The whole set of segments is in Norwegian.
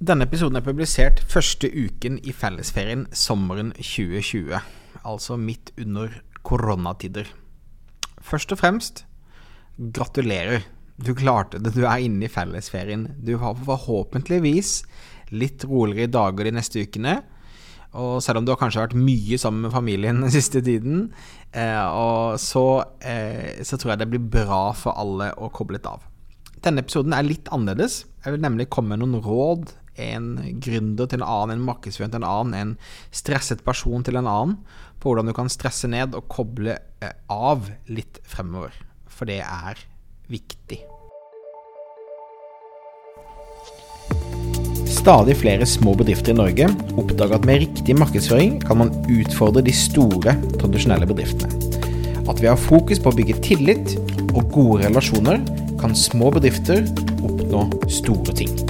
Denne episoden er publisert første uken i fellesferien sommeren 2020, altså midt under koronatider. Først og fremst, gratulerer. Du klarte det, du er inne i fellesferien. Du har forhåpentligvis litt roligere dager de neste ukene. Og selv om du har kanskje vært mye sammen med familien den siste tiden, eh, så, eh, så tror jeg det blir bra for alle å koble litt av. Denne episoden er litt annerledes. Jeg vil nemlig komme med noen råd en gründer til en annen, en markedsfører til en annen, en stresset person til en annen, på hvordan du kan stresse ned og koble eh, av litt fremover. For det er viktig. Stadig flere små bedrifter i Norge oppdager at med riktig markedsføring kan man utfordre de store, tradisjonelle bedriftene. At vi har fokus på å bygge tillit og gode relasjoner, kan små bedrifter oppnå store ting.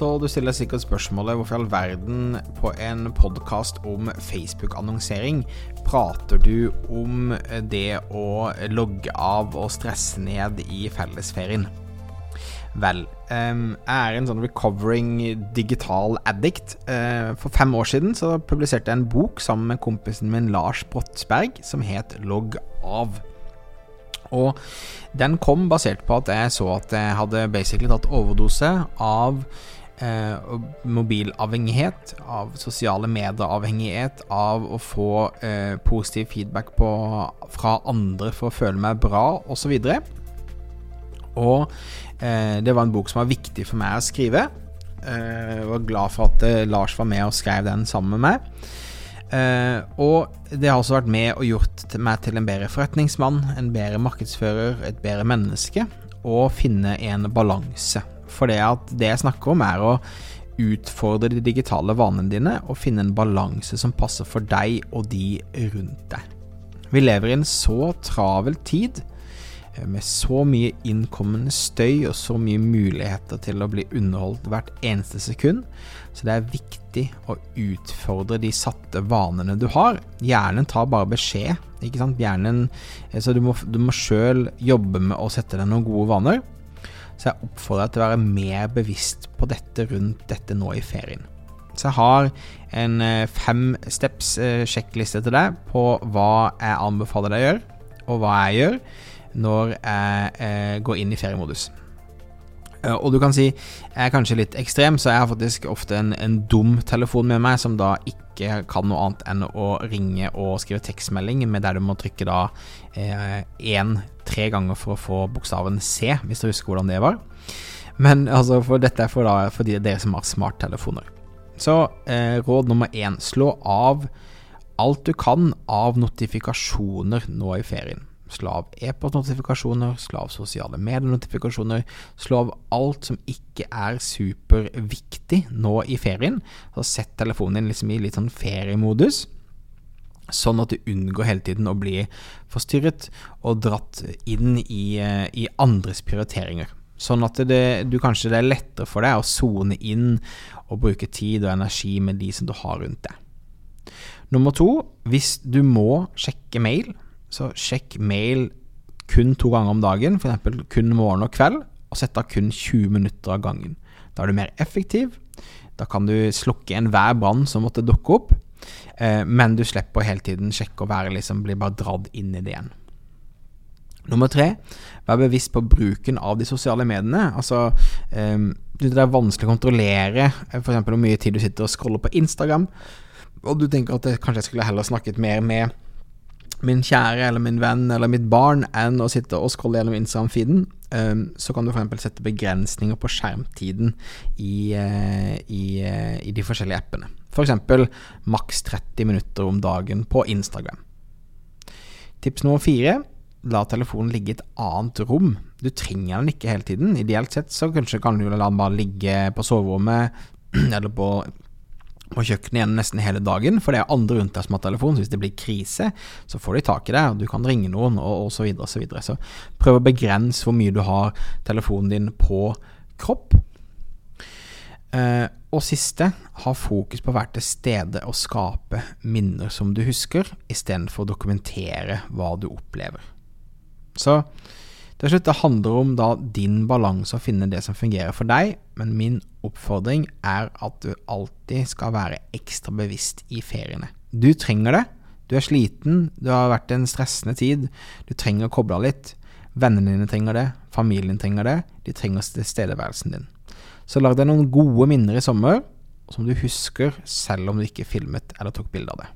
Så du stiller sikkert spørsmålet hvorfor i all verden på en podkast om Facebook-annonsering prater du om det å logge av og stresse ned i fellesferien? Vel, jeg er en sånn recovering digital addict. Eh, for fem år siden så publiserte jeg en bok sammen med kompisen min Lars Brottsberg som het Logg av. Og den kom basert på at jeg så at jeg hadde basically tatt overdose av eh, mobilavhengighet, av sosiale medier-avhengighet, av å få eh, positiv feedback på, fra andre for å føle meg bra, osv. Og, og eh, det var en bok som var viktig for meg å skrive. Eh, jeg var glad for at eh, Lars var med og skrev den sammen med meg. Uh, og det har også vært med og gjort meg til en bedre forretningsmann, en bedre markedsfører, et bedre menneske, og finne en balanse for det jeg snakker om, er å utfordre de digitale vanene dine og finne en balanse som passer for deg og de rundt deg. Vi lever i en så travel tid eh, med så mye innkommende støy og så mye muligheter til å bli underholdt hvert eneste sekund, så det er viktig å utfordre de satte vanene du har. Hjernen tar bare beskjed, ikke sant. Hjernen, eh, så du må, du må sjøl jobbe med å sette deg noen gode vaner. Så jeg oppfordrer deg til å være mer bevisst på dette rundt dette nå i ferien. Så jeg har en eh, fem steps eh, sjekkliste til deg på hva jeg anbefaler deg å gjøre, og hva jeg gjør når jeg eh, går inn i feriemodus. Og du kan si jeg er kanskje litt ekstrem, så jeg har faktisk ofte en, en dum telefon med meg som da ikke kan noe annet enn å ringe og skrive tekstmelding, med der du må trykke da én eh, tre ganger for å få bokstaven C, hvis du husker hvordan det var. Men altså, for dette er for, da, for de, dere som har smarttelefoner. Så eh, råd nummer én slå av alt du kan av notifikasjoner nå i ferien. Slå av e-postnotifikasjoner, slå av sosiale medienotifikasjoner. Slå av alt som ikke er superviktig nå i ferien. Så sett telefonen din liksom i litt sånn feriemodus sånn at du unngår hele tiden å bli forstyrret og dratt inn i, eh, i andres prioriteringer. Sånn at det, du kanskje det er lettere for deg å sone inn og bruke tid og energi med de som du har rundt deg. Nummer to, hvis du må sjekke mail, så sjekk mail kun to ganger om dagen, f.eks. kun morgen og kveld, og sett av kun 20 minutter av gangen. Da er du mer effektiv. Da kan du slukke enhver brann som måtte dukke opp. Eh, men du slipper hele tiden sjekke og være liksom, blir bare dratt inn i det igjen. Nummer tre, vær bevisst på bruken av de sosiale mediene. Altså, eh, det er vanskelig å kontrollere eh, f.eks. hvor mye tid du sitter og scroller på Instagram, og du tenker at kanskje jeg skulle heller snakket mer med min kjære eller min venn eller mitt barn enn å sitte og scrolle gjennom Instagram-feeden, um, så kan du f.eks. sette begrensninger på skjermtiden i, uh, i, uh, i de forskjellige appene. F.eks. maks 30 minutter om dagen på Instagram. Tips nummer fire la telefonen ligge i et annet rom. Du trenger den ikke hele tiden. Ideelt sett så kanskje kan du la den bare ligge på soverommet eller på, på kjøkkenet igjen nesten hele dagen, for det er andre rundt deg som har telefon, så hvis det blir krise, så får de tak i deg, og du kan ringe noen, og, og så videre så videre. Så prøv å begrense hvor mye du har telefonen din på kropp. Eh, og siste, ha fokus på å være til stede og skape minner som du husker, istedenfor å dokumentere hva du opplever. Så til slutt, det handler om da din balanse og finne det som fungerer for deg, men min oppfordring er at du alltid skal være ekstra bevisst i feriene. Du trenger det. Du er sliten, du har vært en stressende tid, du trenger å koble av litt. Vennene dine trenger det, familien trenger det, de trenger tilstedeværelsen din. Så lag deg noen gode minner i sommer som du husker selv om du ikke filmet eller tok bilde av det.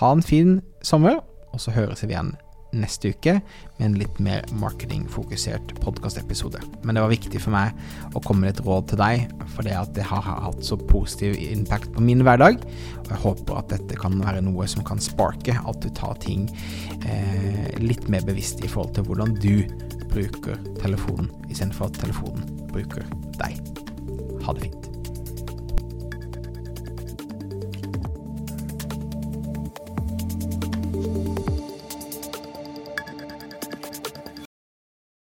Ha en fin sommer, og så høres vi igjen neste uke med en litt mer marketingfokusert podkastepisode. Men det var viktig for meg å komme med et råd til deg, for det at det har hatt så positiv impact på min hverdag. Og jeg håper at dette kan være noe som kan sparke, at du tar ting eh, litt mer bevisst i forhold til hvordan du bruker telefonen, istedenfor at telefonen bruker deg. Ha det fint.